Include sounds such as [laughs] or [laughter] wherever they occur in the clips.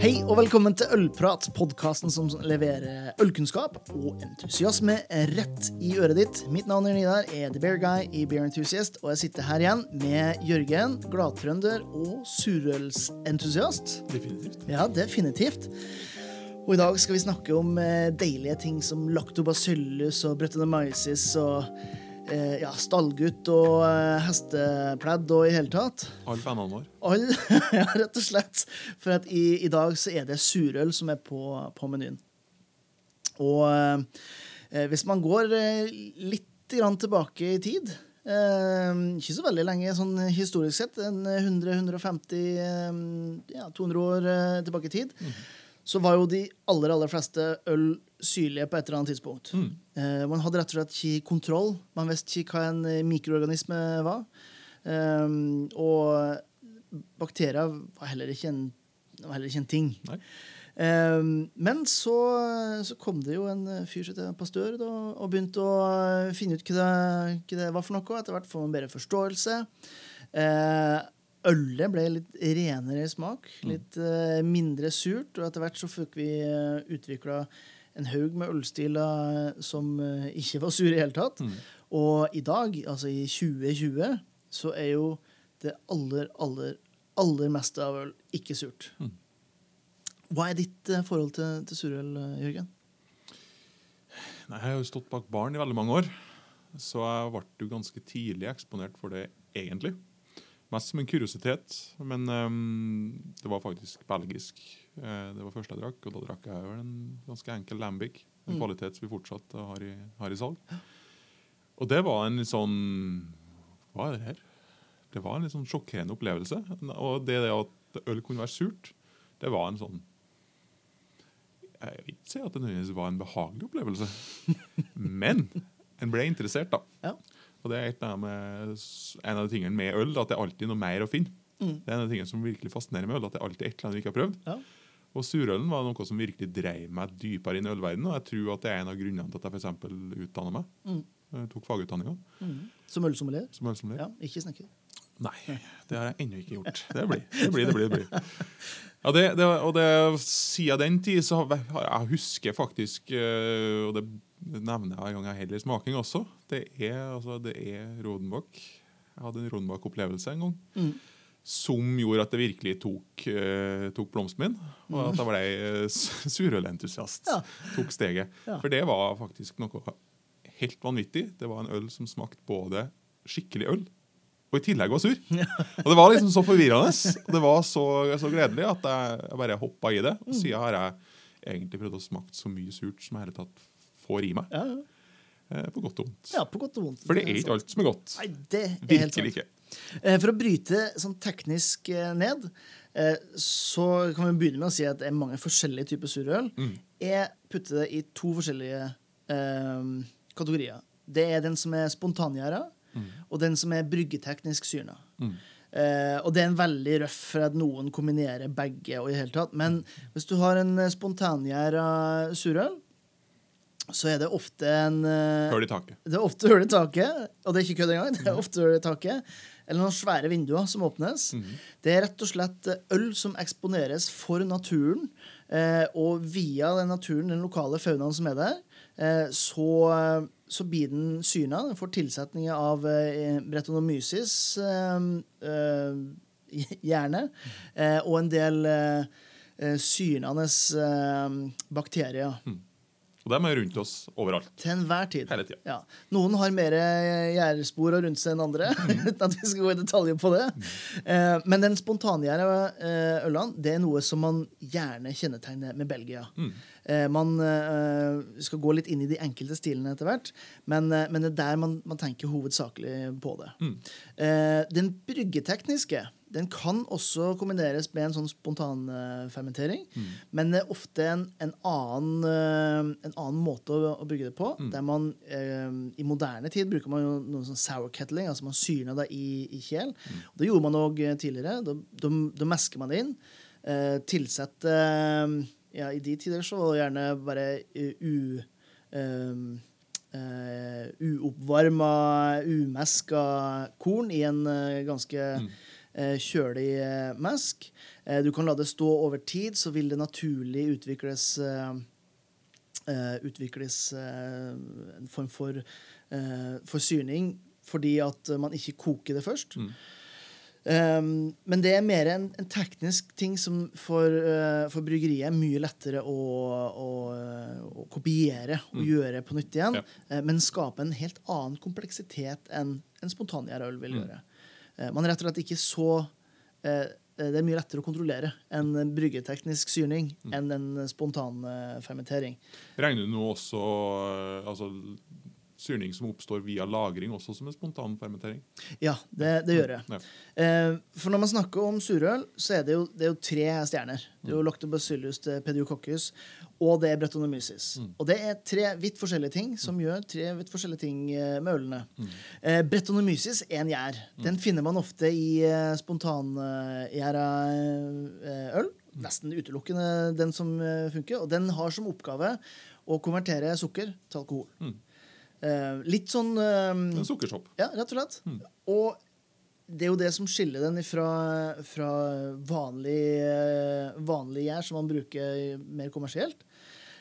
Hei og velkommen til Ølprat, podkasten som leverer ølkunnskap og entusiasme rett i øret ditt. Mitt navn er Nidar, er The Bear Guy i Bear Enthusiast, og jeg sitter her igjen med Jørgen, gladtrønder og surølsentusiast. Definitivt. Ja, definitivt. Og i dag skal vi snakke om eh, deilige ting som lactobacillus og brettanomyces og ja, stallgutt og eh, hestepledd og i hele tatt. Alle vennene våre. All, ja, rett og slett. For at i, i dag så er det surøl som er på, på menyen. Og eh, hvis man går eh, litt grann tilbake i tid eh, Ikke så veldig lenge sånn historisk sett, en 100-150 eh, ja, 200 år eh, tilbake i tid, så var jo de aller, aller fleste øl syrlige på et eller annet tidspunkt. Eh, man hadde rett og slett ikke kontroll. Man visste ikke hva en eh, mikroorganisme var. Eh, og bakterier var heller ikke en, var heller ikke en ting. Eh, men så, så kom det jo en fyr som het Pastør, da, og begynte å finne ut hva det, hva det var for noe. Etter hvert får man bedre forståelse. Eh, Ølet ble litt renere i smak, litt uh, mindre surt, og etter hvert så fikk vi uh, utvikla en haug med ølstiler som uh, ikke var sure i hele tatt. Og i dag, altså i 2020, så er jo det aller, aller, aller meste av øl ikke surt. Hva er ditt uh, forhold til, til surøl, eh, Jørgen? Nei, jeg har jo stått bak baren i veldig mange år, så jeg ble jo ganske tidlig eksponert for det egentlig. Mest som en kuriositet, men um, det var faktisk belgisk. Uh, det var første jeg drakk, og da drakk jeg vel en ganske enkel lambic. En Mm. kvalitet som vi fortsatt har i, har i salg. Og det var en litt sånn Hva er det her? Det var en litt sånn sjokkerende opplevelse. Og det, det at øl kunne være surt, det var en sånn Jeg vil ikke si at det nødvendigvis var en behagelig opplevelse, [laughs] men en ble interessert, da. Ja. Og det er med, en av de tingene med øl, at det er alltid noe mer å finne. Mm. Det er en av de tingene som virkelig fascinerer med øl, at det er alltid et eller annet vi ikke har prøvd. Ja. Og surølen var noe som virkelig drev meg dypere inn i ølverdenen, og jeg tror at det er en av grunnene til at jeg f.eks. utdanna meg. Mm. Jeg tok fagutdanninga Som ølsommelier? som ølsommelier. Ja, ikke snekker. Nei, det har jeg ennå ikke gjort. [laughs] Det blir, det blir, det blir. Det blir. [laughs] Ja, det, det, og det, siden den tid så har jeg, husker faktisk eh, Og det nevner jeg hver gang jeg heller smaking også. Det er, altså, det er Rodenbach. Jeg hadde en Rodenbach-opplevelse en gang. Mm. Som gjorde at det virkelig tok, uh, tok blomsten min. Og at jeg ble uh, surølentusiast. Ja. Tok steget. Ja. For det var faktisk noe helt vanvittig. Det var en øl som smakte både skikkelig øl og i tillegg var sur. [laughs] Og det var liksom så forvirrende. Og det var så, så gledelig at jeg, bare hoppa i det. Og siden har jeg egentlig prøvd å smake så mye surt som jeg hele tatt får i meg. Ja, ja. Eh, på godt og vondt. ja, på godt og vondt. For det er ikke alt som er godt. Nei, det er helt sant. Virkelig ikke. Eh, For å bryte sånn teknisk eh, ned, så kan vi begynne med å si at det er mange forskjellige typer surøl. Mm. Jeg putter det i to forskjellige eh, kategorier. Det er den som er spontangjæra, og den som er bryggeteknisk syrna. Mm. Eh, og det er en veldig røff for at noen kombinerer begge. og i hele tatt. Men hvis du har en eh, spontangjæra surøl, så er det ofte en eh, Høl i taket. det er ofte hull i taket, og det er ikke kødd engang. Det er ofte høl i taket, Eller noen svære vinduer som åpnes. Det er rett og slett øl som eksponeres for naturen. Eh, og via den naturen, den lokale faunaen som er der, eh, så, så blir den syna. Den får tilsetninger av eh, bretonomyces, eh, eh, gjerne, eh, og en del synende bakterier. Og de er rundt oss overalt. Til enhver tid. Hele tiden. Ja. Noen har mer gjærespor rundt seg enn andre, [laughs] uten at vi skal gå i detaljer på det. Mm. men den spontangjæra eh, ølene det er noe som man gjerne kjennetegner med Belgia. Mm. man eh, skal gå litt inn i de enkelte stilene etter hvert, men, eh, men det er der man, man tenker hovedsakelig på det. Mm. den bryggetekniske den kan også kombineres med en sånn spontanfermentering, men det er ofte en, en, annen, eh, en annen måte å, å brygge det på. Der man eh, I moderne tid bruker man jo noe sånn sour kettling, altså man syrner det i, i kjel. Mm. det gjorde man òg tidligere. Da, da, da mesker man det inn. Eh, tilsett eh, ja, I de tider så var det gjerne bare eh, u... eh, uh, uoppvarma, umeska korn i en uh, ganske eh, kjølig eh, mask. Eh, du kan la det stå over tid, så vil det naturlig utvikles eh, eh, Utvikles eh, en form for, forsyning fordi at man ikke koker det først. Mm. Um, men det er mer en, en teknisk ting som for, uh, for bryggeriet er mye lettere å, å, å kopiere og Mm. gjøre på nytt igjen, Ja. Uh, men skape en helt annen kompleksitet enn en spontangjærøl vil Mm. gjøre. Eh, man er rett og slett ikke så eh, Det er mye lettere å kontrollere en bryggeteknisk syrning Mm. enn en spontan eh, fermentering. Regner du nå også eh, altså, syrning som oppstår via lagring, også som en spontan fermentering? Ja, det, det gjør det. Ja. Eh, for når man snakker om surøl, så er det jo, det er jo tre stjerner. Det er jo Lactobacillus pediococcus, og det er Brettanomyces. Og det er tre vidt forskjellige ting som gjør tre vidt forskjellige ting eh, med ølene. Eh, Brettanomyces er en gjær. Den finner man ofte i spontangjæra øl. Nesten utelukkende den som funker. Og den har som oppgave å konvertere sukker til alkohol. Mm. Eh, litt sånn eh, En sukkersopp. ja, rett og slett. Og det er jo det som skiller den fra, fra vanlig, eh, vanlig gjær, som man bruker mer kommersielt.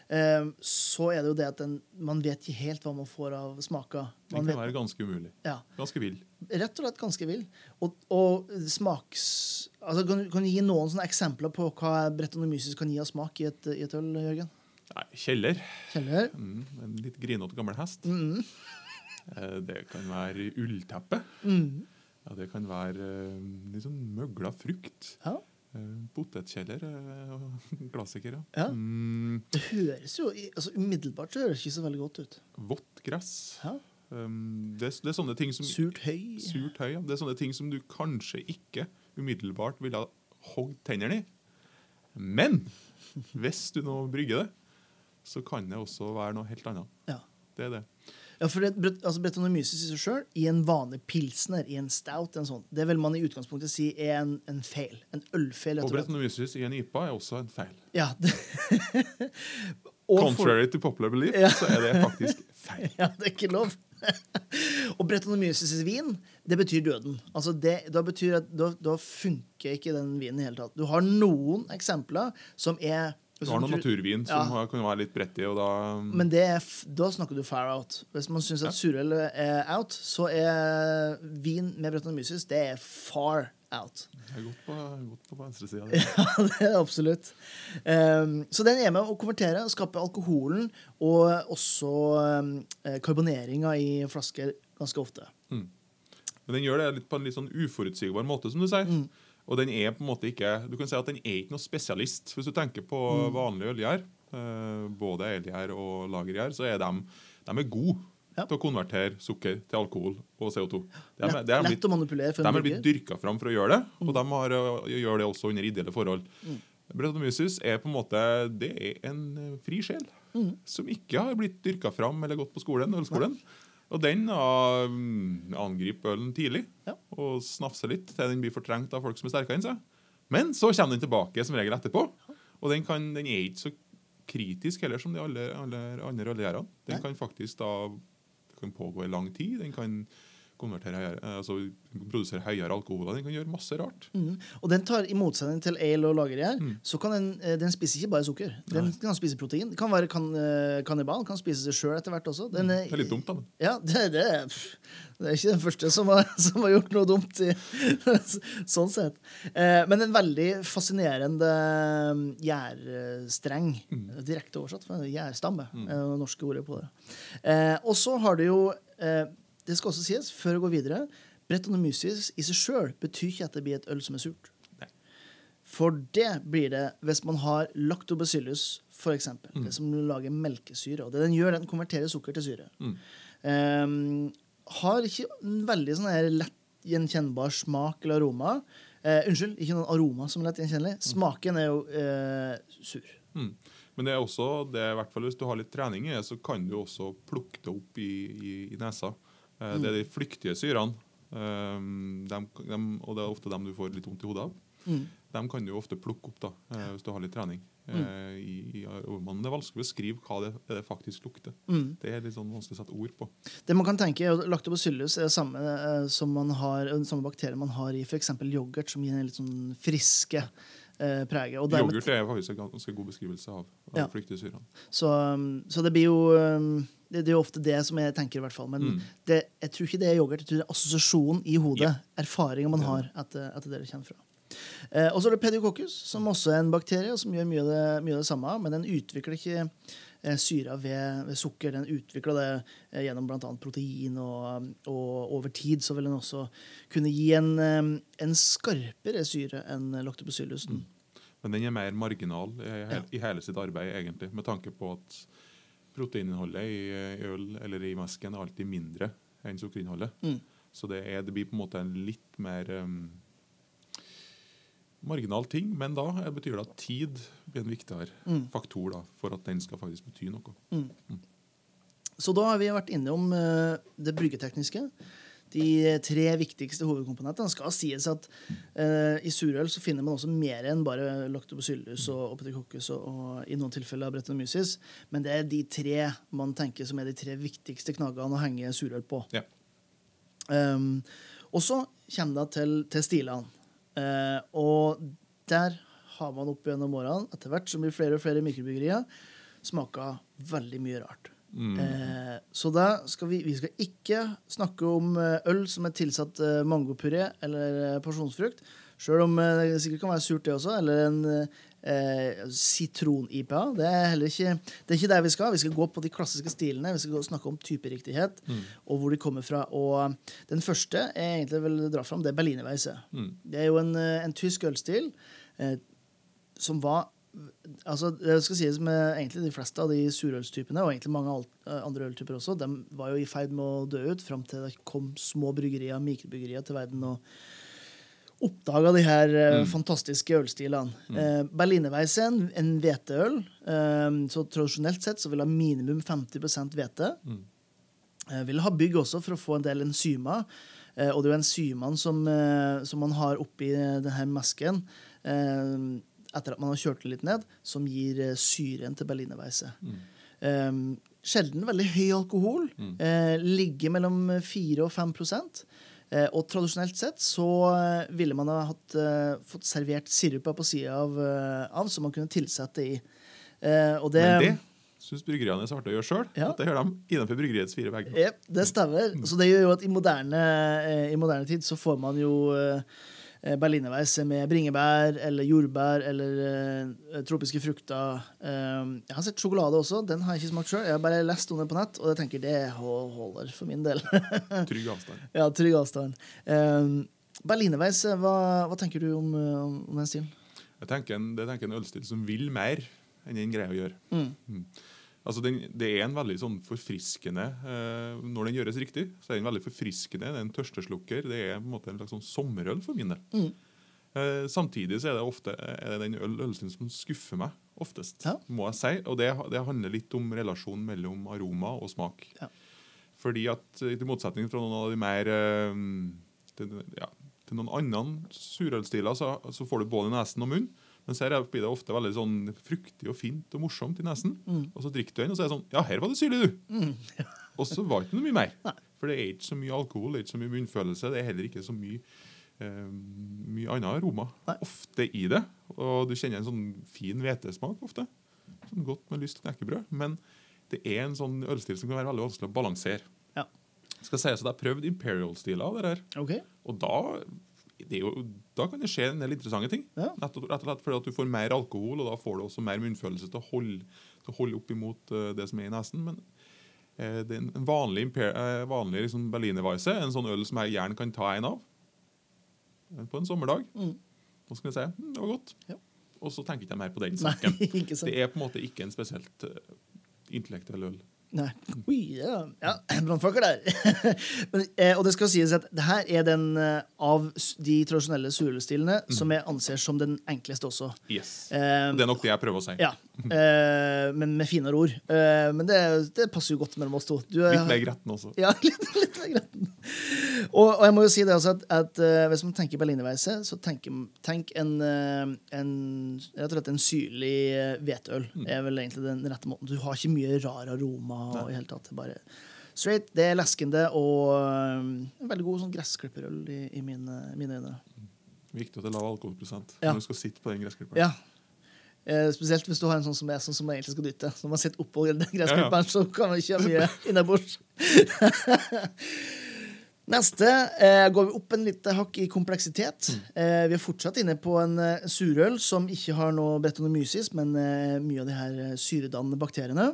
Eh, Så er det jo det at den, man vet ikke helt hva man får av smaker. Den kan være ganske umulig. ja, Ganske vill. rett og slett ganske vill. Og, og smaks... Altså, kan, kan du gi noen sånne eksempler på hva bretonomysis kan gi av smak i et, i et øl, Jørgen? Nei, kjeller. Kjeller? Mm, en litt grinete gammel hest. Mm. Eh, Det kan være ullteppe. Mm. Ja, det kan være eh, litt sånn møgla frukt. Ja. Eh, Potetkjeller er en [laughs] klassiker, ja. Mm, Det høres jo altså, Umiddelbart så høres det ikke så veldig godt ut. vått gress. Ja. Um, det, det er sånne ting som Surt høy. Surt høy, ja. Det er sånne ting som du kanskje ikke umiddelbart ville ha hogd tennene i. Men hvis du nå brygger det, så kan det også være noe helt annet. Ja. Det er det. Ja, for det, altså Bretonomyces i seg sjøl, i en vanlig pilsner, i en stout, en sånn, det vil man i utgangspunktet si er en, en feil. En ølfeil. Og. Brettanomyces i en IPA er også en feil. Ja, [laughs] og for, Contrary to popular belief, Ja. så er det faktisk feil. [laughs] ja, det er ikke lov. [laughs] og Bretonomyces i vin, det betyr døden. Altså det, da betyr at da, da funker ikke den vinen i hele tatt. Du har noen eksempler som er Du har noen naturvin som Ja. har- kan være litt og da Men det er, da snakker du far out. Hvis man syns at surøl er out, så er vin med Brettanomyces det er far out. Jeg er godt på, godt på venstresida. [laughs] Ja, det er det absolutt. Um, så den er med å konvertere og skape alkoholen og også um, karboneringa i flasker ganske ofte. Men den gjør det litt på en litt sånn uforutsigbar måte, som du sier. Mm. Og den er på en måte ikke Du kan si at den er ikke noe spesialist. Hvis du tenker på Mm. vanlige ølgjær, eh, både elgjær og lagergjær, så er de, de er gode Ja. til å konvertere sukker til alkohol og CO2. De er, Lett, de er lett blitt, å manipulere for de er blitt dyrka fram for å gjøre det, og de har, eh, gjør det også under ideelle forhold. Mm. Brettanomyces er på en måte Det er en eh, fri sjel Mm. som ikke har blitt dyrka fram eller gått på skolen, ølskolen. Og den da, mm, angriper ølen tidlig Ja. og snafser litt til den blir fortrengt av folk som er sterkere enn seg. Men så kommer den tilbake som regel etterpå. Og den, kan, den er ikke så kritisk heller som de alle, alle andre ølgjærene. Den Nei. kan faktisk da kan pågå i lang tid. Den kan konvertere eh, altså produsere høyere alkohol. Den kan gjøre masse rart. Mm. Og den tar, I motsetning til ale og lagergjær, Mm. så kan den, eh, den spiser ikke bare sukker. Den kan spise protein. Kan være kan, eh, kannibal, kan spise seg sjøl etter hvert også. Den, Det er litt dumt, da. Ja, det, det, det er ikke den første som har, [laughs] som har gjort noe dumt. I, [laughs] sånn sett. Men en veldig fascinerende mm, gjærstreng. Direkte oversatt. Gjærstamme er det norske ordet på det. Og så har du jo Det skal også sies, før jeg går videre Brettanomyces i seg sjøl betyr ikke at det blir et øl som er surt. Nei. For det blir det hvis man har lactobacillus, for eksempel. Det som lager melkesyre. Og det den gjør, den konverterer sukker til syre. Mm. Um, har ikke en veldig sånn her lett gjenkjennbar smak eller aroma. Eh, unnskyld, ikke noen aroma som er lett gjenkjennelig. Smaken er jo eh, sur. Mm. Men det er også, det er i hvert fall hvis du har litt trening i det, så kan du også plukke det opp i, i, i nesa. Eh, Det er de flyktige syrene. Um, dem- dem- og det er ofte dem du får litt vondt i hodet av. Mm. De kan du ofte plukke opp da, eh, hvis du har litt trening. Mm. i, i. Det er vanskelig å beskrive hva det, det faktisk lukter. Mm. Det er litt sånn vanskelig å sette ord på. Det man kan tenke lagt opp syllus, er det samme, eh, som man har, den samme bakterien man har i f.eks. yoghurt, som gir en litt sånn friske eh, preget. Og dermed- Yoghurt er faktisk en ganske god beskrivelse av, av Ja. flyktige. Så, um, så det blir jo um, det, det er jo ofte det som jeg tenker, i hvert fall. Men Mm. det, jeg tror ikke det er yoghurt. Jeg tror det er assosiasjonen i hodet. Ja. Erfaringa man har etter, det det kommer fra. Eh, og så er det pediococcus, som også er en bakterie og som gjør mye av det, mye av det samme. Men den utvikler ikke eh, syra ved, ved sukker. Den utvikler det eh, gjennom bl.a. protein, og, og over tid så vil den også kunne gi en, eh, en skarpere syre enn lactobacillusen. Men den er mer marginal i, Ja. i hele sitt arbeid, egentlig, med tanke på at proteininnholdet i, i øl eller i mesken er alltid mindre enn sukkerinnholdet. Mm. Så det, er, det blir på en måte en litt mer um, marginal ting, men da eh, betyr det at tid blir en viktigere Mm. faktor da, for at den skal faktisk bety noe. Så da har vi vært innom uh, det bryggetekniske. De tre viktigste hovedkomponentene. skal sies at uh, I surøl så finner man også mer enn bare lactobacillus og opeticoccus og, og i noen tilfeller brettanomyces. Men det er de tre man tenker som er de tre viktigste knaggene å henge surøl på. Ja. Um, og så kommer det til, til stilene. Eh, og der har man opp gjennom årene, etter hvert som blir flere og flere mikrobryggerier, smaka veldig mye rart. Mm. Eh, så da skal vi, vi skal ikke snakke om eh, øl som er tilsatt eh, mangopuré eller porsjonsfrukt, pasjonsfrukt. Sjøl om eh, det sikkert kan være surt, det også. Eller en eh, sitron-IPA. Det er heller ikke det er ikke der vi skal. Vi skal gå på de klassiske stilene. Vi skal snakke om typeriktighet Mm. og hvor de kommer fra. Og den første jeg egentlig vil dra fram, det er Berlinerweisse. Mm. Det er jo en, eh, en tysk ølstil eh, som var altså Det skal sies med egentlig de fleste av de surølstypene, og egentlig mange eh, andre øltyper også, de var jo i ferd med å dø ut fram til det kom små bryggerier, mikrobryggerier til verden og oppdaga de her mm. fantastiske ølstilene. Eh, Berlinerweisse er en, hveteøl. Eh, så tradisjonelt sett så vil ha minimum 50 hvete. Mm. Eh, vil ha bygg også for å få en del enzymer. Eh, og det er jo enzymene som, eh, som man har oppi denne mesken eh, etter at man har kjørt det litt ned, som gir eh, syren til berlinerweisse. Mm. Eh, sjelden veldig høy alkohol. Mm. Eh, ligger mellom 4 og 5 eh, Og tradisjonelt sett så eh, ville man ha hatt, eh, fått servert sirupa på sida av, eh, av, som man kunne tilsette i. Eh, og det, Men det syns bryggeriene er så artig å gjøre sjøl. Ja. At det gjør de innenfor bryggeriets fire vegger. Yep, det stemmer. Så det gjør jo at i moderne, eh, i moderne tid så får man jo eh, berlinerweisse med bringebær eller jordbær eller eh, tropiske frukter. Eh, jeg har sett sjokolade også. Den har jeg ikke smakt sjøl. Jeg har bare lest om det på nett, og jeg tenker det holder for min del. [laughs] Trygg avstand. ja, trygg avstand. Eh, berlinerveis, hva, hva tenker du om, eh, om, den stilen? Jeg tenker en, det tenker en ølstil som vil mer enn den greier å gjøre. Mm. Altså den, det er en veldig sånn forfriskende eh, Når den gjøres riktig, så er den veldig forfriskende. Det er en tørsteslukker. Det er på en måte en slags sånn sommerøl for min del. Mm. Eh, samtidig så er det ofte er det den øl, ølsen som skuffer meg oftest, Ja. må jeg si. Og det, det handler litt om relasjonen mellom aroma og smak. Ja. Fordi at i motsetning fra noen av de mer eh, til, ja, til noen andre surølstiler, så, så får du både nesen og munnen. så her blir det ofte veldig sånn fruktig og fint og morsomt i nesen. Mm. Og så drikker du den, og så er det sånn Ja, her var det syrlig, du! og så var det ikke noe mye mer. Nei. For det er ikke så mye alkohol, det er ikke så mye munnfølelse. Det er heller ikke så mye, eh, mye annet aroma Nei. ofte i det. Og du kjenner en sånn fin hvetesmak ofte. Sånn godt med lyst knekkebrød. Men det er en sånn ølstil som kan være veldig vanskelig å balansere. Ja. Skal sies at jeg har prøvd imperial-stiler av det her. Okay. Og da, jo, da kan det skje en del interessante ting. Ja. Rett og slett fordi at du får mer alkohol, og da får du også mer munnfølelse til å holde, til å holde opp imot uh, det som er i nesen. Men uh, det er en- vanlig, imper, eh, vanlig liksom Berlinerweisse, en sånn øl som jeg gjerne kan ta en av på en sommerdag. Mm. Da skal jeg si mm, det var godt. Ja. Og så tenker jeg ikke mer på den Nei, saken. [laughs] sant. Det er på en måte ikke en spesielt intellektuell øl Nei. Ja, ja brannfolk er der. [laughs] Men, eh, og det skal sies at det her er den eh, av de tradisjonelle surølstilene som jeg anser som den enkleste også. Yes. Eh, Det er nok det jeg prøver å si. ja, eh, men med finere ord. Eh, men det, det passer jo godt mellom oss to. Du, er- Litt mer gretten også. Ja, [laughs] litt, litt mer gretten. Og, og jeg må jo si det også at, at uh, hvis man tenker berlinerveise, så tenk, tenk en, en rett og slett en syrlig hvetøl. Mm. er vel egentlig den rette måten. Du har ikke mye rar aroma og i hele tatt. Det er Bare straight. Det er leskende og um, en veldig god sånn gressklipperøl i, i mine, mine øyne. Viktig at det er lav alkoholprosent Ja. når du skal sitte på den gressklipperen. Ja. Eh, spesielt hvis du har en sånn som jeg, sånn som jeg egentlig skal dytte. Når man sitter oppå den gressklipperen, så kan man ikke ha mye [laughs] innabords. [laughs] Neste eh, går vi opp en lite hakk i kompleksitet. Eh, vi er fortsatt inne på en eh, surøl som ikke har noe bretonomysis, men eh, mye av de her eh, syredannende bakteriene.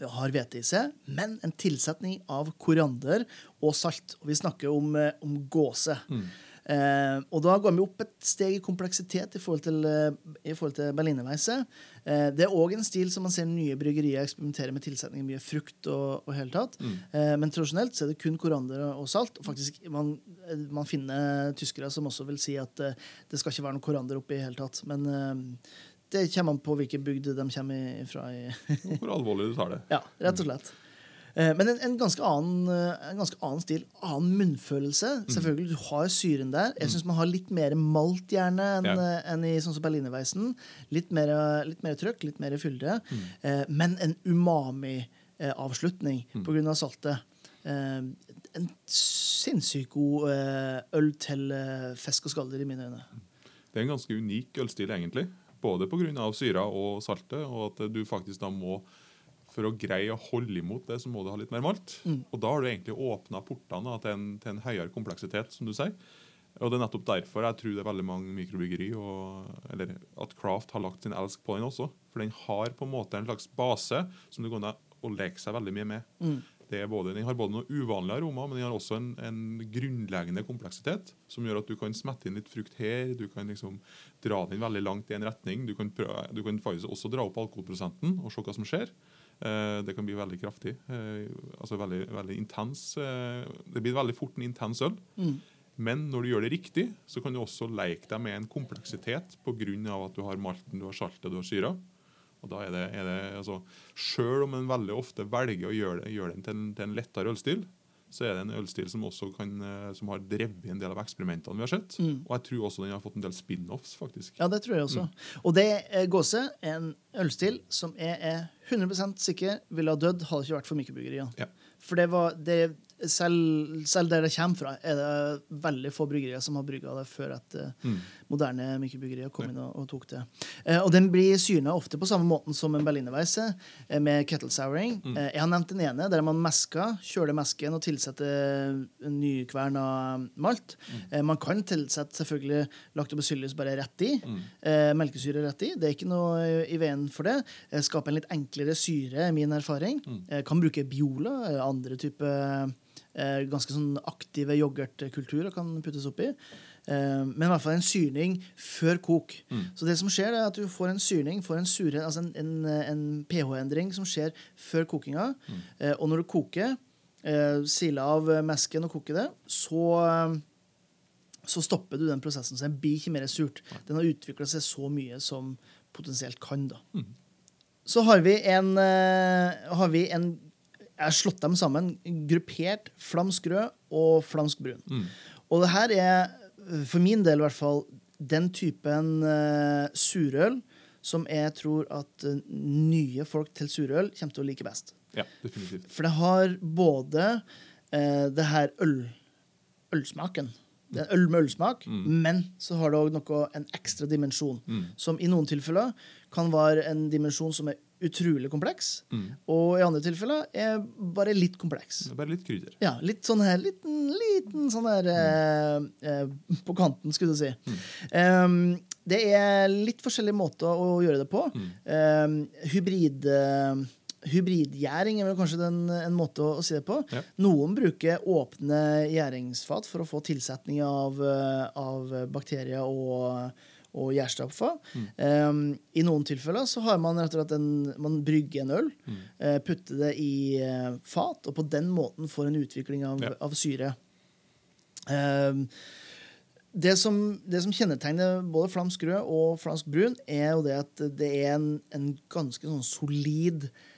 Har hvete i seg, men en tilsetning av koriander og salt. Og vi snakker om, eh, om gåse. Eh, og da går vi opp et steg i kompleksitet i forhold til, eh, i forhold til berlinerweisse. Eh, det er òg en stil som man ser nye bryggerier eksperimentere med tilsetning mye frukt. og, og hele tatt. Eh, men tradisjonelt så er det kun koriander og salt. Og faktisk man, eh, man finner tyskere som også vil si at det skal ikke være noe koriander oppi i hele tatt. Men det kommer an på hvilken bygd de kommer fra. Hvor alvorlig du tar det. ja, rett og slett. Eh, Men en, en, ganske annen, eh, en ganske annen stil. Annen munnfølelse. Selvfølgelig, Du har syren der. Jeg syns man har litt mer malt gjerne enn Ja. en i sånn som berlinerveisen. Litt mer, eh, litt mer trøkk, litt mer fylde. Eh, Men en umami-avslutning på grunn av saltet. Eh, En sinnssykt god eh, øl til eh, fisk og skalldyr, i mine øyne. Det er en ganske unik ølstil, egentlig. Både pga. syra og saltet, og at du faktisk da må For å greie å holde imot det, så må du ha litt mer malt. Og da har du egentlig åpna portene til, en, til en høyere kompleksitet, som du sier. Og det er nettopp derfor jeg tror det er veldig mange mikrobryggeri og, eller at Craft har lagt sin elsk på den også. For den har på en måte en slags base som det går an å leke seg veldig mye med. Er både, den har både noe uvanlig aroma, men den har også en, en grunnleggende kompleksitet som gjør at du kan smette inn litt frukt her, du kan liksom dra den veldig langt i en retning. Du kan, prøve, du kan faktisk også dra opp alkoholprosenten og se hva som skjer. Eh, det kan bli veldig kraftig. Eh, altså veldig, veldig intens. Eh, det blir veldig fort en intens øl. Men når du gjør det riktig, så kan du også leke deg med en kompleksitet pga. at du har malten, du har saltet, du har syra. Og da er det, er det altså, Selv om en veldig ofte velger å gjøre, gjøre den til en, til en lettere ølstil, så er det en ølstil som også kan, eh, som har drevet en del av eksperimentene vi har sett. Og jeg tror også den har fått en del spin-offs, faktisk. Ja, det tror jeg også. Og det er gåse en ølstil som jeg er 100% sikker ville ha dødd hadde det ikke vært for mikrobryggeriene. Ja. For det var det, selv, selv der det kommer fra, er det veldig få bryggerier som har brygga det før at mm. moderne mikrobryggerier kom inn og, og tok det. Eh, og den blir syrna ofte på samme måten som en berlinerweisse, eh, med kettle souring. Eh, jeg har nevnt den ene, der man mesker, kjøler mesken og tilsetter nykverna malt. Eh, man kan tilsette selvfølgelig lactobacillus bare rett i. Eh, melkesyre rett i. Det er ikke noe i- veien for det. Eh, skape en litt enklere syre, er min erfaring. Eh, kan bruke Biola, eh, andre type eh, ganske sånn aktive yoghurtkulturer kan puttes oppi. Eh, men i hvert fall en syrning før kok. Så det som skjer, er at du får en syrning, får en sure, altså en, en, en pH-endring som skjer før kokinga. Eh, og når du koker, eh, sile av mesken og koke det, så eh, så stopper du den prosessen. Så den blir ikke mer surt. Den har utvikla seg så mye som potensielt kan. da. Så har vi en, eh, har vi en Jeg har slått dem sammen. Gruppert flamsk rød og flamsk brun. Og det her er, for min del i hvert fall, den typen uh, surøl som jeg tror at uh, nye folk til surøl kommer til å like best. Ja, definitivt. For det har både uh, det her øl, ølsmaken. Det er øl med ølsmak, men så har det òg en ekstra dimensjon. Som i noen tilfeller kan være en dimensjon som er utrolig kompleks, og i andre tilfeller er bare litt kompleks. Bare litt krydder. Ja, litt sånn her, liten, liten sånn her mm. eh, På kanten, skulle du si. Um, det er litt forskjellige måter å gjøre det på. Um, hybrid... eh, Hybridgjæring er vel kanskje den, en måte å, å si det på. Ja. Noen bruker åpne gjæringsfat for å få tilsetning av, eh, av bakterier og, og gjærstappa. Um, I noen tilfeller så har man rett og slett en, man brygger en øl, eh, putter det i uh, fat, og på den måten får en utvikling av, Ja. av syre. Um, det som, det som kjennetegner både flamsk rød og flamsk brun, er jo det at det er en, en ganske sånn solid eh,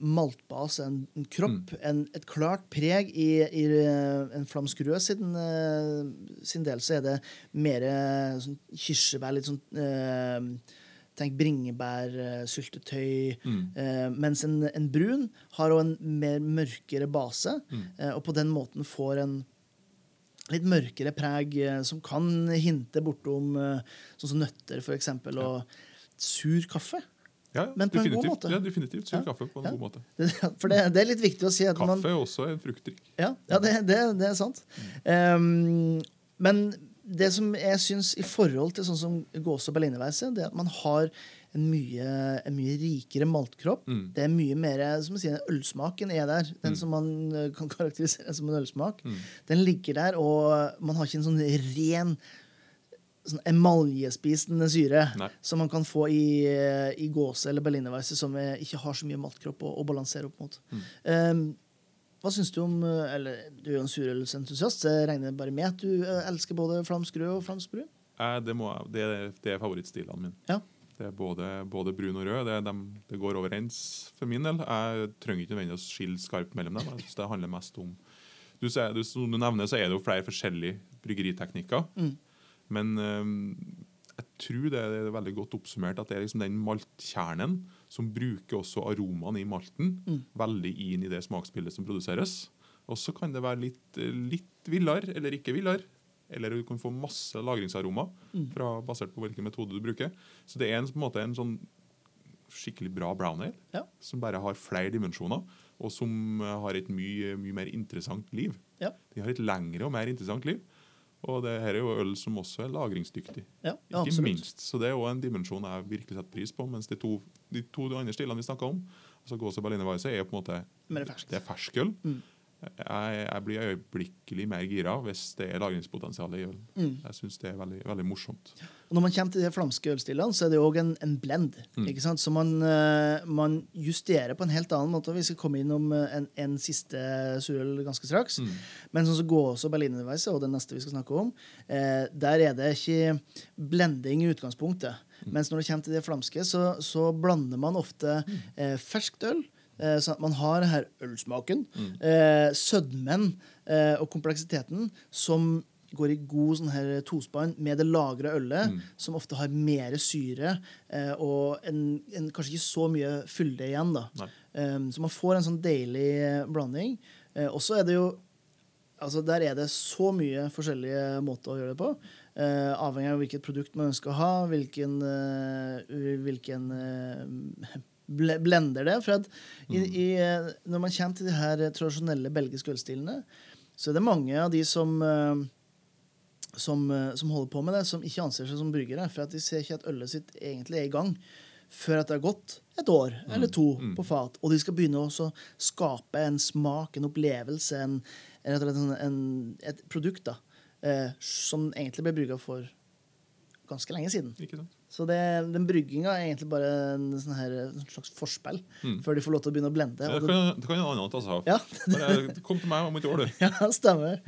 maltbase, en, en kropp, en, et klart preg. I, i eh, en flamsk rød sin, eh, sin del så er det mer eh, sånn kirsebær, litt sånn eh, Tenk bringebærsyltetøy. Eh, mens en, en brun har òg en mer mørkere base, eh, og på den måten får en litt mørkere preg eh, som kan hinte bortom eh, sånn som nøtter, for eksempel, og sur kaffe. Ja, Men på en god definitivt. måte. Ja, definitivt. Syr kaffe på en god måte. For det, det er litt viktig å si at man Kaffe er også en fruktdrikk. Ja, ja det, det, det er sant. Um, men det som jeg syns i forhold til sånn som gåse- og berlinerveise, det er at man har en mye, en mye rikere maltkropp. Mm. Det er mye mer som å sier, Ølsmaken er der. Den som man eh, kan karakterisere som en ølsmak. Mm. Den ligger der, og man har ikke en sånn ren sånn emaljespisende syre Nei. som man kan få i, eh, i gåse eller berlinerweisse, som eh, ikke har så mye maltkropp å, å balansere opp mot. Mm. Um, hva syns du om eh, Eller du er jo en surølsentusiast, så jeg regner bare med at du elsker både flamsk rød og flamsk brun? Eh, det, må det, er- det er favorittstilene mine. Ja. Det er både, både brun og rød. Det, er dem, det går overens for min del. Jeg trenger ikke nødvendigvis å skille skarpt mellom dem. Jeg synes det handler mest om du, ser, du, Som du nevner, så er det jo flere forskjellige bryggeriteknikker. Mm. Men øhm, jeg tror det er veldig godt oppsummert at det er liksom den maltkjernen som bruker også aromaen i malten Mm. veldig inn i det smaksbildet som produseres. Og så kan det være litt, litt villere eller ikke villere. Eller du kan få masse lagringsaroma Mm. fra, basert på hvilken metode du bruker. Så det er en, på en måte en sånn skikkelig bra brown ale Ja. som bare har flere dimensjoner, og som eh, har et mye, mye mer interessant liv. Ja. De har et lengre og mer interessant liv. Og det her er jo øl som også er lagringsdyktig. Ja, Ikke absolutt. minst. Så det er jo en dimensjon jeg virkelig setter pris på. Mens de to, de to andre stilene vi snakka om, altså Gåse og Berliner Weisse, er på en måte det er ferskøl. Mm. Jeg, jeg blir øyeblikkelig mer gira hvis det er lagringspotensial i ølen. Mm. Jeg syns det er veldig, veldig morsomt. Når man kommer til de flamske ølstilene, så er det òg en, en blend. ikke sant? Så man, eh, man justerer på en helt annen måte. Vi skal komme innom eh, en, en siste surøl ganske straks. Mm. Men sånn som går også Berlinerweisse, og det neste vi skal snakke om, eh, der er det ikke blending i utgangspunktet. Mens når det kommer til de flamske, så, så blander man ofte eh, ferskt øl. Eh, sånn at man har her ølsmaken, mm. sødmen eh, og kompleksiteten som går i god sånn her tospann med det lagra ølet, som ofte har mer syre eh, og en, en, kanskje ikke så mye fylde igjen. da. Um, så man får en sånn deilig eh, blanding. Eh, og så er det jo Altså Der er det så mye forskjellige måter å gjøre det på. Eh, avhengig av hvilket produkt man ønsker å ha, hvilken, eh, hvilken eh, ble- blender det. For at i, i, eh, når man kommer til de her tradisjonelle belgiske ølstilene, så er det mange av de som eh, som, eh, som holder på med det, som ikke anser seg som bryggere. For at de ser ikke at ølet sitt egentlig er i gang før at det har gått et år eller to på fat. Og de skal begynne å skape en smak, en opplevelse, en, en, en, et produkt da, eh, som egentlig ble brygga for ganske lenge siden. Ikke sant? Så det, den brygginga er egentlig bare en, sånn her, en slags forspill Mm. før de får lov til å begynne å blende. Ja, det, kan, det kan en annen ta seg av. Bare Kom til meg om et år, du. [laughs] Ja, stemmer.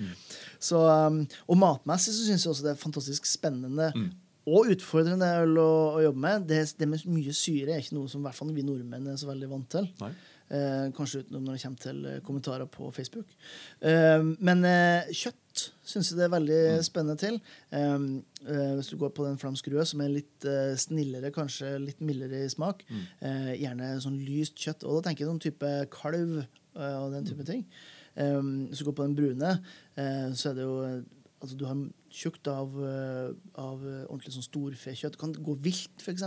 Så, um, og matmessig så syns jeg også det er fantastisk spennende Mm. og utfordrende øl å, å jobbe med. Det, det med mye syre er ikke noe som hvert fall vi nordmenn er så veldig vant til. Nei. Eh, kanskje utenom når det kommer til eh, kommentarer på Facebook. Eh, men kjøtt syns jeg det er veldig spennende til. Hvis du går på den flamsk rød, som er litt snillere, kanskje litt mildere i smak, eh, gjerne sånn lyst kjøtt. Og da tenker jeg sånn type kalv og den type ting. Eh, hvis du går på den brune, eh, så er det jo Altså, du har tjukt av, av ordentlig sånn storfekjøtt. Du kan gå vilt, f.eks.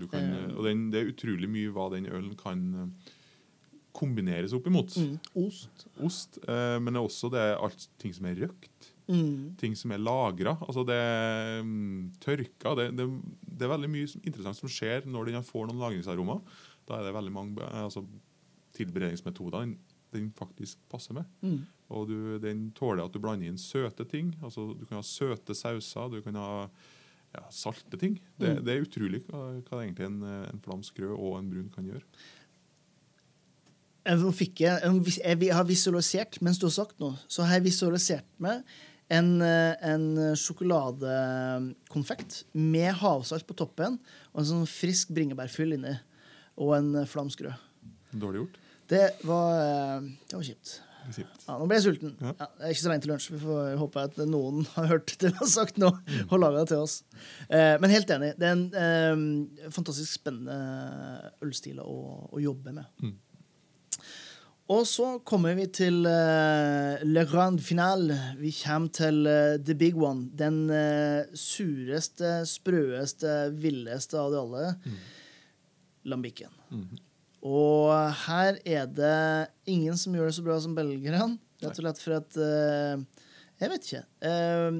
Du kan, og den, det er utrolig mye hva den ølen kan kombineres opp imot. Mm. Ost. Ost, eh, men det er også det er alt ting som er røkt. Mm. Ting som er lagra. Altså det er mm, tørka. Det, det, det er veldig mye som- interessant som skjer når den får noen lagringsaromer. Da er det veldig mange altså, tilberedningsmetoder den, den faktisk passer med. Mm. Og du, den tåler at du blander inn søte ting. Altså, du kan ha søte sauser. Du kan ha ja, salte ting. Det, det er utrolig hva, hva egentlig en, en flamsk rød og en brun kan gjøre. Eh, Nå fikk jeg, jeg har visualisert, mens du har sagt noe, så har jeg visualisert meg en, eh, en sjokoladekonfekt med havsalt på toppen og en sånn frisk bringebærfyll inni. Og en flamskrø. Dårlig gjort. Det var, eh, det var kjipt. Ja, nå ble jeg sulten. Ja. Ja, det er ikke så lenge til lunsj. Vi får håpe at noen [laughs] har hørt det vi har sagt nå, og laga det til oss. Eh, men helt enig. Det er en eh, fantastisk spennende ølstil å, å jobbe med. Mm. Og så kommer vi til uh, le grand finale. Vi kommer til uh, the big one. Den uh, sureste, sprøeste, villeste av de alle. Lambikken. Mhm. Og her er det ingen som gjør det så bra som belgerne. Rett og slett for at eh, Jeg vet ikke. Eh,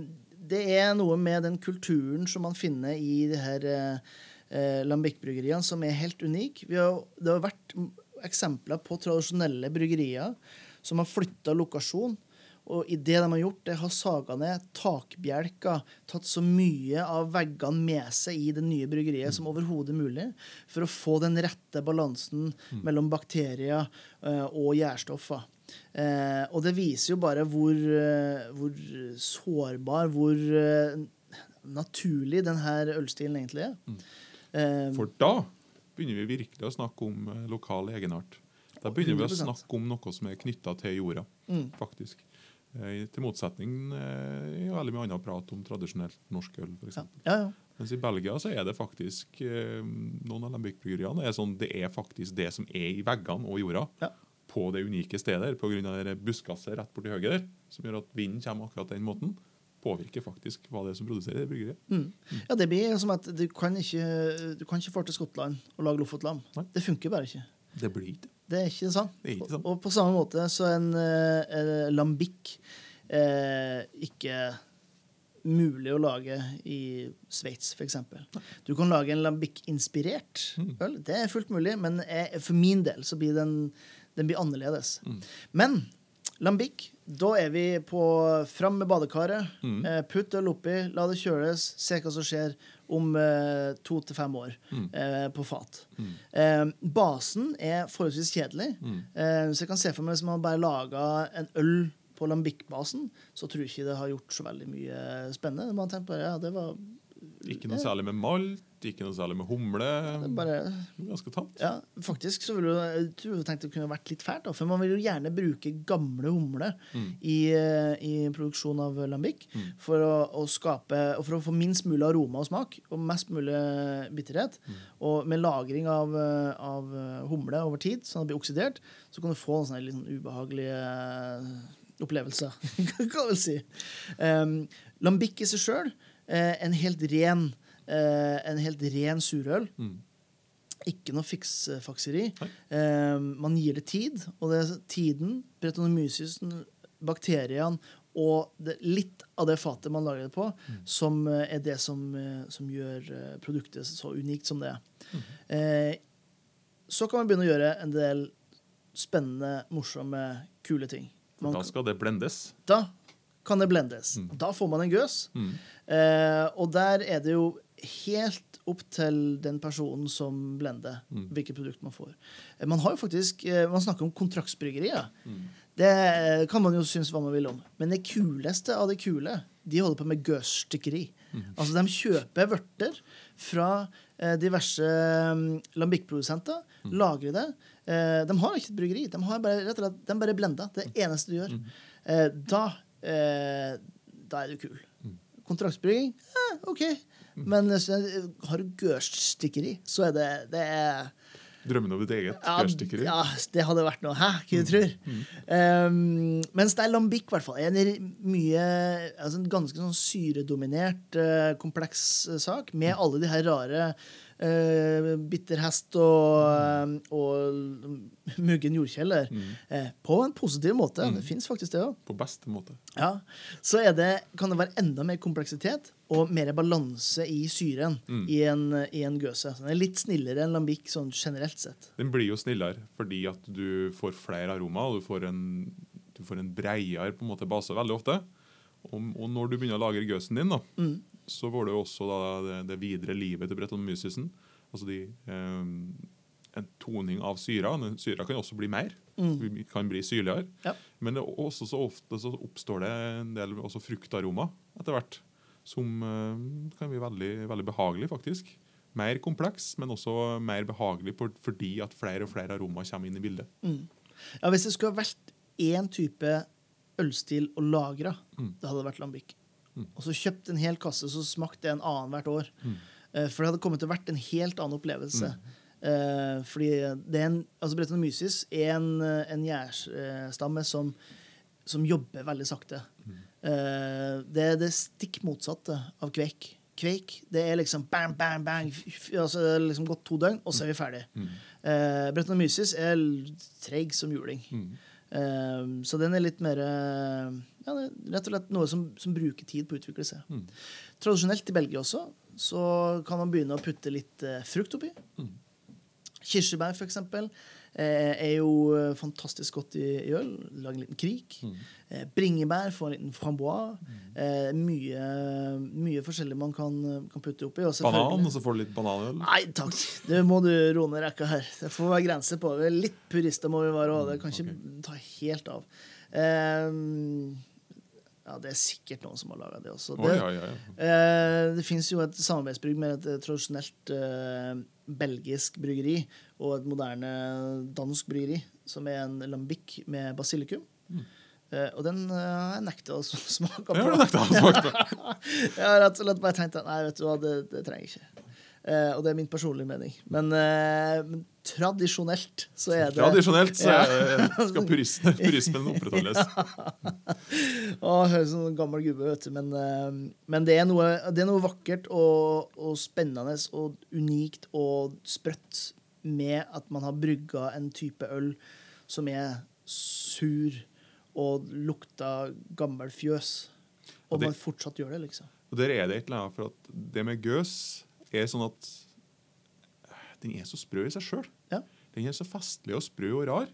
det er noe med den kulturen som man finner i de her uh, Lambic-bryggeriene, som er helt unik. Vi har, det har vært eksempler på tradisjonelle bryggerier som har flytta lokasjon. Og i det de har gjort, det har saga ned takbjelker, tatt så mye av veggene med seg i det nye bryggeriet som overhodet mulig, for å få den rette balansen mellom bakterier uh, og gjærstoffer. Uh, og det viser jo bare hvor, uh, hvor sårbar, hvor naturlig denne ølstilen egentlig er. Mm. For da begynner vi virkelig å snakke om eh, lokal egenart. Da begynner vi å snakke om noe som er knytta til jorda, Mm. faktisk. Eh, til motsetning eh, i veldig mye annet prat om tradisjonelt norsk øl, f.eks. ja, ja, ja. Mens i Belgia så er det faktisk eh, noen av lambic-bryggeriene er sånn, det er faktisk det som er i veggene og jorda. Ja. På det unike stedet, pga. buskaset rett borti høyre der, som gjør at vinden kommer akkurat den måten. Påvirker faktisk hva det er som produserer bryggeriet. Mm. Ja, det blir som at du kan ikke, du kan ikke få til Skottland og lage Lofotlam. Det funker bare ikke. Det blir ikke det. Er ikke sant. Det er ikke sant. Og, og på samme måte så er en eh, lambikk eh, ikke mulig å lage i Sveits, f.eks. Du kan lage en lambikk-inspirert Mm. øl. Det er fullt mulig, men jeg, for min del så blir den, den blir annerledes. Mm. Men lambic, da er vi på fram med badekaret. Mm. Eh, putt øl oppi, la det kjøles, se hva som skjer om eh, to til fem år Mm. eh, på fat. Mm. Eh, basen er forholdsvis kjedelig. Mm. Eh, så jeg kan se for meg hvis man bare laga en øl på lambic-basen, så tror jeg ikke det har gjort så veldig mye spennende. Man tenker bare, ja, det var Ikke noe særlig med malt, ikke noe særlig med humle. bare, Ganske tamt. ja, faktisk så ville jeg, jeg tror det kunne vært litt fælt, da, for man vil jo gjerne bruke gamle humle Mm. i, eh, i produksjon av lambic Mm. for å, å skape og for å få minst mulig aroma og smak og mest mulig bitterhet. Mm. Og med lagring av, eh, av eh, humle over tid, sånn at det blir oksidert, så kan du få en sånn litt sånn ubehagelig eh, opplevelse, [laughs] kan vel si. Um, lambic i seg sjøl, en helt ren eh, en helt ren surøl. Mm. Ikke noe fiksfakseri. Eh, man gir det tid, og det er tiden, bretonomysisen, bakteriene og det, litt av det fatet man lager det på, som eh, er det som, eh, som gjør eh, produktet så unikt som det er. Eh, så kan man begynne å gjøre en del spennende, morsomme, kule ting. Man, Da skal det blendes. da kan det blendes. Da får man en gøs. Mm. Eh, og der er det jo helt opp til den personen som blender, Mm. hvilket produkt man får. Eh, man har jo faktisk, eh, man snakker om kontraktsbryggerier. Mm. Det eh, kan man jo synes hva man vil om. Men det kuleste av det kule, de holder på med gøsstykkeri. Mm. Altså, de kjøper vørter fra diverse um, lambikkprodusenter, Mm. lagrer det. De har ikke et bryggeri, de har bare, rett og slett, de bare blender. Det er det eneste de gjør. Mm. Da, da er du kul. Mm. Kontraktsbrygging? Eh, OK. Men har du gørstikkeri, så er det, det er Drømmen om ditt eget ja, gørstikkeri. ja, det hadde vært noe. Hæ? Hva du tror? Um, mens det er lambic, i hvert fall. En mye, altså en ganske sånn syredominert, uh, kompleks eh, sak, med alle de her rare uh, bitterhest og, mm. og muggen jordkjeller. eh, på en positiv måte. Det fins faktisk det òg. På beste måte. Ja. Så det, kan det være enda mer kompleksitet og mer balanse i syren i, en, i en gøse. Så den er litt snillere enn lambic sånn generelt sett. Den blir jo snillere fordi at du får flere aromaer, og du får en, du får en breiere på en måte, base veldig ofte. Og, og når du begynner å lagre gøsen din, da, så får du også da det, det videre livet til Brettanomysisen. Altså de, eh, en toning av syra. Den Syra kan også bli mer. Mm. Kan bli syrligere. Ja. Men det, også så ofte så oppstår det en del fruktaroma etter hvert. Som eh, kan bli veldig, veldig behagelig, faktisk. Mer kompleks, men også mer behagelig for, fordi at flere og flere aromaer kommer inn i bildet. Ja, Hvis det skulle ha vært én type ølstil å lagre, Mm. det hadde vært lambic. Mm. Og så kjøpt en hel kasse, så smakte det en annen hvert år. Mm. Eh, For det hadde kommet til å vært en helt annen opplevelse. Eh, fordi det er en, altså Brettanomyces er en, eh, en gjærstamme som, som jobber veldig sakte. Mm. Det er det stikk motsatte av kveik. Kveik det er liksom bang, bang, bang. Altså, det er liksom gått to døgn, og så er vi ferdig. Mm. Eh, Brettanomyces er treig som juling. Mm. Eh, så den er litt mer ja, Rett og slett noe som, som bruker tid på å utvikle seg. Mm. Tradisjonelt i Belgia også så kan man begynne å putte litt frukt oppi. Mm. Kirsebær, eksempel, eh, er jo eh, fantastisk godt i, i øl. Lag en liten krik. Mm. Eh, bringebær, få en liten frambois. Eh, mye, mye forskjellig man kan, kan putte oppi. Og Banan, og så får du litt bananøl. Nei takk, det må du roe ned rekka her. Det får være grenser på det. Litt purister må vi være òg. Det kan ikke ta helt av. Ehm, ja, det er sikkert noen som har laga det også. Oh, Det, ja, ja. eh, det fins jo et samarbeidsbrygg med et eh, tradisjonelt eh, belgisk bryggeri og et moderne dansk bryggeri, som er en lambic med basilikum. Eh, og den uh, har jeg nekta [laughs] å smake på. [laughs] Ja, nekta å smake på. Jeg har rett og slett bare tenkt at nei, vet du hva, det, det trenger jeg ikke. Eh, og det er min personlige mening. Men, uh, men tradisjonelt så er det Tradisjonelt så Ja. er- skal puristen, [laughs] purismen opprettholdes. Å, høres ut som en gammel gubbe, vet du. Men, uh, men det, er noe, det er noe vakkert og, og spennende og unikt og sprøtt med at man har brygga en type øl som er sur og lukter gammel fjøs. Og Og det- man fortsatt gjør det, liksom. Og der er det et eller annet for at det med gøs er sånn at eh, den er så sprø i seg sjøl. Ja. Den er så festlig og sprø og rar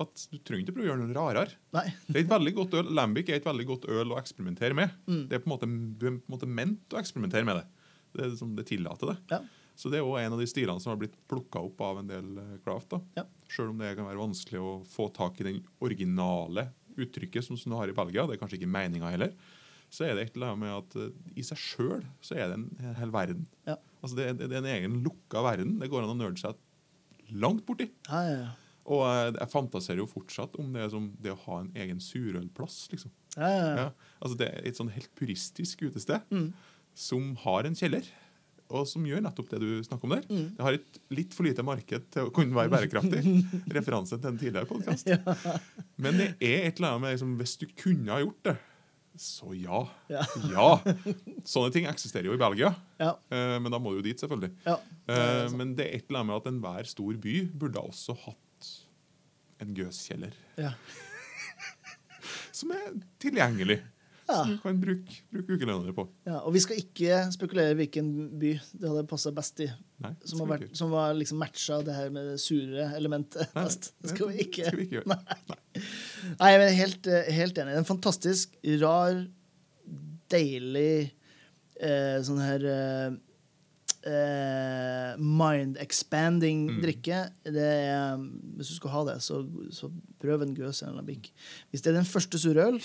at du trenger ikke prøve å gjøre noe rarere. Nei. [laughs] Det er et veldig godt øl. Lambic er et veldig godt øl å eksperimentere med. Mm. Det er på en måte, Du er på en måte ment å eksperimentere med det. Det, er liksom, det tillater det. Ja. Så det er også en av de stilene som har blitt plukka opp av en del eh, craft. da. Ja. Selv om det kan være vanskelig å få tak i den originale uttrykket som, som du har i Belgia. Det er kanskje ikke meninga heller. Så er det et eller annet med at eh, i seg sjøl så er det en hel verden. Ja. Altså det, det, det er en egen lukka verden. Det går an å nerde seg langt borti. Ja, ja, ja. Og eh, jeg fantaserer jo fortsatt om det, som det å ha en egen surølplass. liksom. ja, ja, ja. Ja, altså Det er et sånn helt puristisk utested Mm. som har en kjeller, og som gjør nettopp det du snakker om der. Mm. Det har et litt for lite marked til å kunne være bærekraftig. [laughs] Referanse til en tidligere podkast. Men det er et eller annet med liksom, Hvis du kunne ha gjort det, så ja. Ja. [laughs] Ja. Sånne ting eksisterer jo i Belgia, ja. eh, men da må du jo dit, selvfølgelig. ja. Det Eh, men det er et eller annet med at enhver stor by burde også hatt en gøskjeller ja. [laughs] som er tilgjengelig. Som du kan bruke, bruke ukelønna på. ja. Og vi skal ikke spekulere hvilken by det hadde passa best i. Nei, Som har, vært, som var liksom matcha det her med det sure elementet best. Det skal vi ikke. skal vi ikke gjøre. [laughs] Nei, men jeg er helt, eh, helt enig. Det er en fantastisk rar, deilig eh, sånn her eh, eh, mind-expanding Mm. drikke. Det er, hvis du skal ha det, så, så prøv en Gøs eller en Lambic. Hvis det er den første surøl,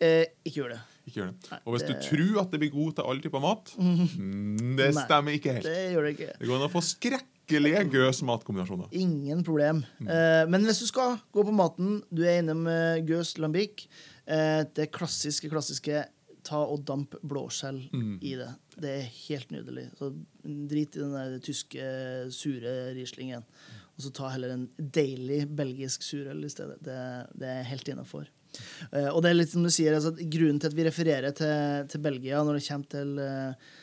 eh, ikke gjør det. Ikke gjør det. Nei, Og hvis du tror at det blir god til all type mat, [laughs] mm, det Nei. stemmer ikke helt. Det gjør det ikke. Det går an å få skrekkelige gøs matkombinasjoner. Ingen problem. Mm. Eh, men hvis du skal gå på maten, du er innom uh, Gøs Lambic, eh, det klassiske, klassiske ta og damp blåskjell Mm. i det. Det er helt nydelig. Så drit i den der tyske, sure Rieslingen. Og så ta heller en deilig belgisk surøl i stedet. Det, det er helt innafor. Uh, og det er litt som du sier, altså, grunnen til at vi refererer til, til Belgia når det kommer til eh, eh,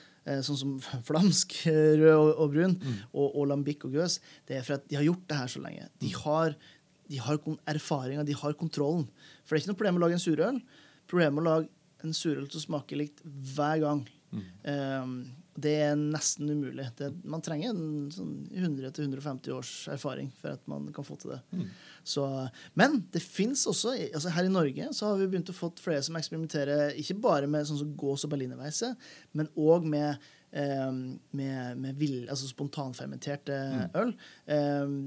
sånn som [laughs] flamsk, eh, rød og, og brun, og, og lambikk og gøs, det er for at de har gjort det her så lenge. De har, de har erfaringa, de har kontrollen. For det er ikke noe problem å lage en surøl. Problemet med å lage en surøl som smaker likt hver gang. Um, Det er nesten umulig. Det, man trenger en sånn 100-150 års erfaring for at man kan få til det. Mm. Så, men det fins også altså Her i Norge så har vi begynt å få flere som eksperimenterer ikke bare med sånn som gås- og berlinerveise, men òg med, eh, med, med vill, altså spontanfermenterte øl. Eh,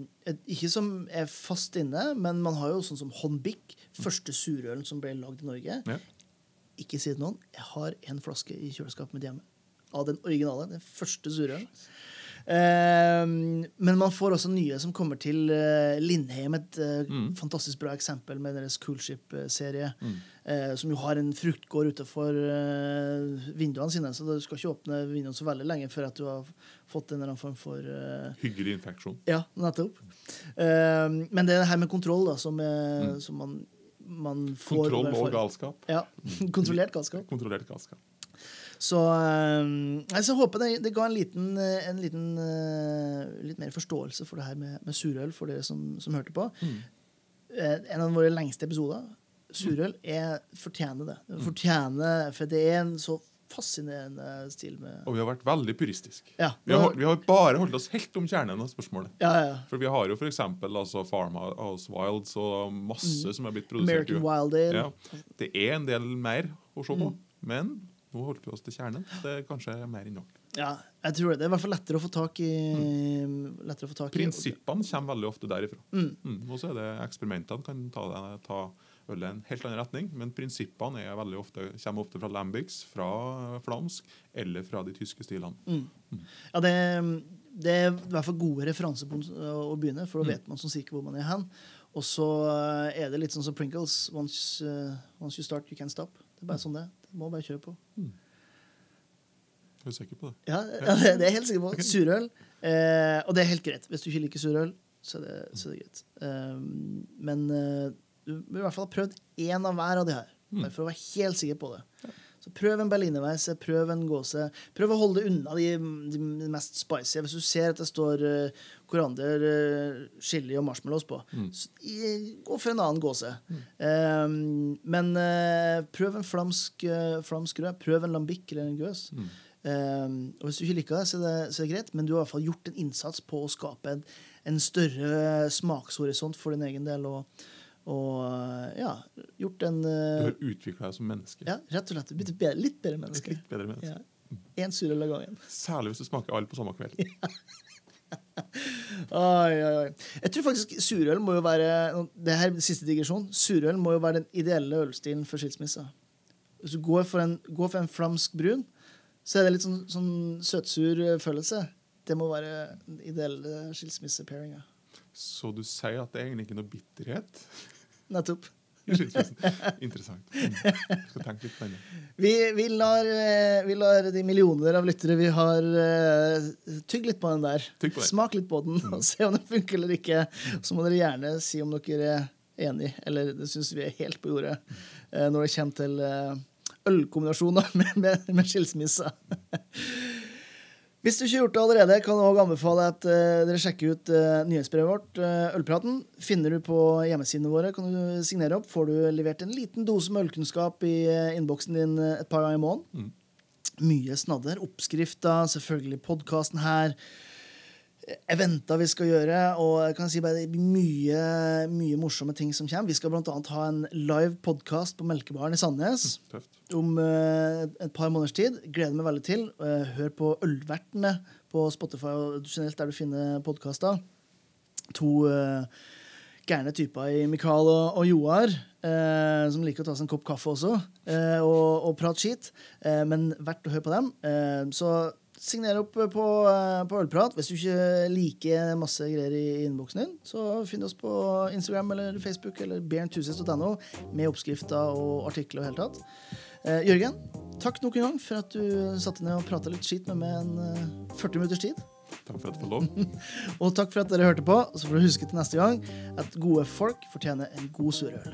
ikke som er fast inne, men man har jo sånn som Honbik, første surølen som ble lagd i Norge. Ja. Ikke si det til noen. Jeg har en flaske i kjøleskapet mitt hjemme. Av den originale. Den første surølen. Eh, men man får også nye som kommer til. Eh, Lindheim, et mm. fantastisk bra eksempel med deres Coolship-serie. Eh, som jo har en fruktgård utenfor eh, vinduene sine, så du skal ikke åpne vinduene så veldig lenge før at du har fått en eller annen form for eh, Hyggelig infeksjon. Ja, nettopp. Eh, men det er det her med kontroll da, som, er, som man, man får Kontroll og galskap. Ja, [laughs] Kontrollert galskap. Kontrollert galskap. Så, eh, så jeg håper det, det ga en liten, eh, en liten eh, litt mer forståelse for det her med, med surøl for dere som, som hørte på. Mm. en av våre lengste episoder. Surøl er, fortjener det. Det Fortjener, for det er en så fascinerende stil med Og vi har vært veldig puristiske. Ja, Vi har, vi har bare holdt oss helt om kjernen av spørsmålet. ja, ja. For vi har jo f.eks. Altså Farmhouse Wilds og masse som er blitt produsert. American. Wild Ale. Ja. Det er en del mer å se på, Mm. men nå holdt vi oss til kjernen. Det er kanskje mer enn nok. Ja, jeg tror det. Det er i hvert fall lettere å få tak i. Lettere å få tak i. Prinsippene kommer veldig ofte derifra. Mm. Mm. Og så er det eksperimentene kan ta, ta ølet i en helt annen retning, men prinsippene er ofte, kommer ofte fra Lambics, fra flamsk eller fra de tyske stilene. Mm. Ja, det, det er i hvert fall gode referanser på å begynne, for da vet man sånn cirka hvor man er hen. Og så er det litt sånn som Pringles. Once, uh, once you start, you can't stop. Det er bare sånn det er. Det må bare kjøre på. Er du sikker på det? Ja, ja det, det er jeg helt sikker på. Surøl. Eh, og det er helt greit. Hvis du ikke liker surøl, så er det, så er det greit. Um, men uh, du bør i hvert fall ha prøvd én av hver av de her. Bare for å være helt sikker på det. Så Prøv en berlinerweisse, prøv en gåse. Prøv å holde det unna de, de mest spicy. Hvis du ser at det står uh, koriander, uh, chili og marshmallows på, så, i- gå for en annen gåse. Um, men uh, prøv en flamsk, flamsk rød. Prøv en lambikk eller en gøs. Um, og Hvis du ikke liker det, så er det, så er det greit, men du har i hvert fall gjort en innsats på å skape en, en større smakshorisont for din egen del. Og, og uh, ja, gjort en Du har utvikla deg som menneske. Ja, rett og slett blitt bedre, litt bedre menneske. litt bedre menneske. Ja. En surøl av gangen. Særlig hvis du smaker alle på samme kveld. [laughs] Oi, oi, oi. Jeg tror faktisk surøl må jo være Det her er siste digresjon. Surøl må jo være den ideelle ølstilen for skilsmisse. Hvis du går for en, går for en flamsk brun, så er det litt sånn, sånn søtsur eh, følelse. Det må være den ideelle skilsmissepairinga. Så du sier at det er egentlig ikke noe bitterhet Nettopp. [laughs] Interessant. Mm. Skal tenke litt på det. Vi, vi, lar, eh, vi lar de millioner av lyttere vi har, uh, tygge litt på den der. På den. Smak litt på den og se om den funker eller ikke. Så må dere gjerne si om dere er enig, eller det syns vi er helt på jordet uh, når det kommer til uh, ølkombinasjoner [laughs] med, med, med skilsmisse. Hvis du ikke har gjort det allerede, kan jeg også anbefale at eh, dere sjekker ut uh, nyhetsbrevet vårt, eh, Ølpraten. Finner du på hjemmesidene våre, kan du signere opp. Får du levert en liten dose med ølkunnskap i innboksen din eh, et par ganger i måneden. Mye snadder. Oppskrifter, selvfølgelig podkasten her. Eventer vi skal gjøre, og jeg kan si bare mye, mye morsomme ting som kommer. Vi skal annet ha en live podkast på Melkebaren i Sandnes Tøft. om uh, et par måneders tid. Gleder meg veldig til. Uh, hør på Ølvertene på Spotify og generelt der du finner podkaster. To uh, gærne typer i Mikael og, og Joar, eh, som liker å ta seg en kopp kaffe også, eh, og, og prate skit. Eh, men verdt å høre på dem. Så signer opp på, eh, på Ølprat. Hvis du ikke liker masse greier i innboksen din, så finn oss på Instagram eller Facebook eller bernthuset.no med oppskrifter og artikler og hele tatt. Eh, Jørgen, takk nok en gang for at du satte ned og prata litt skit med meg en eh, 40 minutters tid. Takk for at jeg fikk lov. [laughs] Og takk for at dere hørte på. Så får du huske til neste gang at gode folk fortjener en god surøl.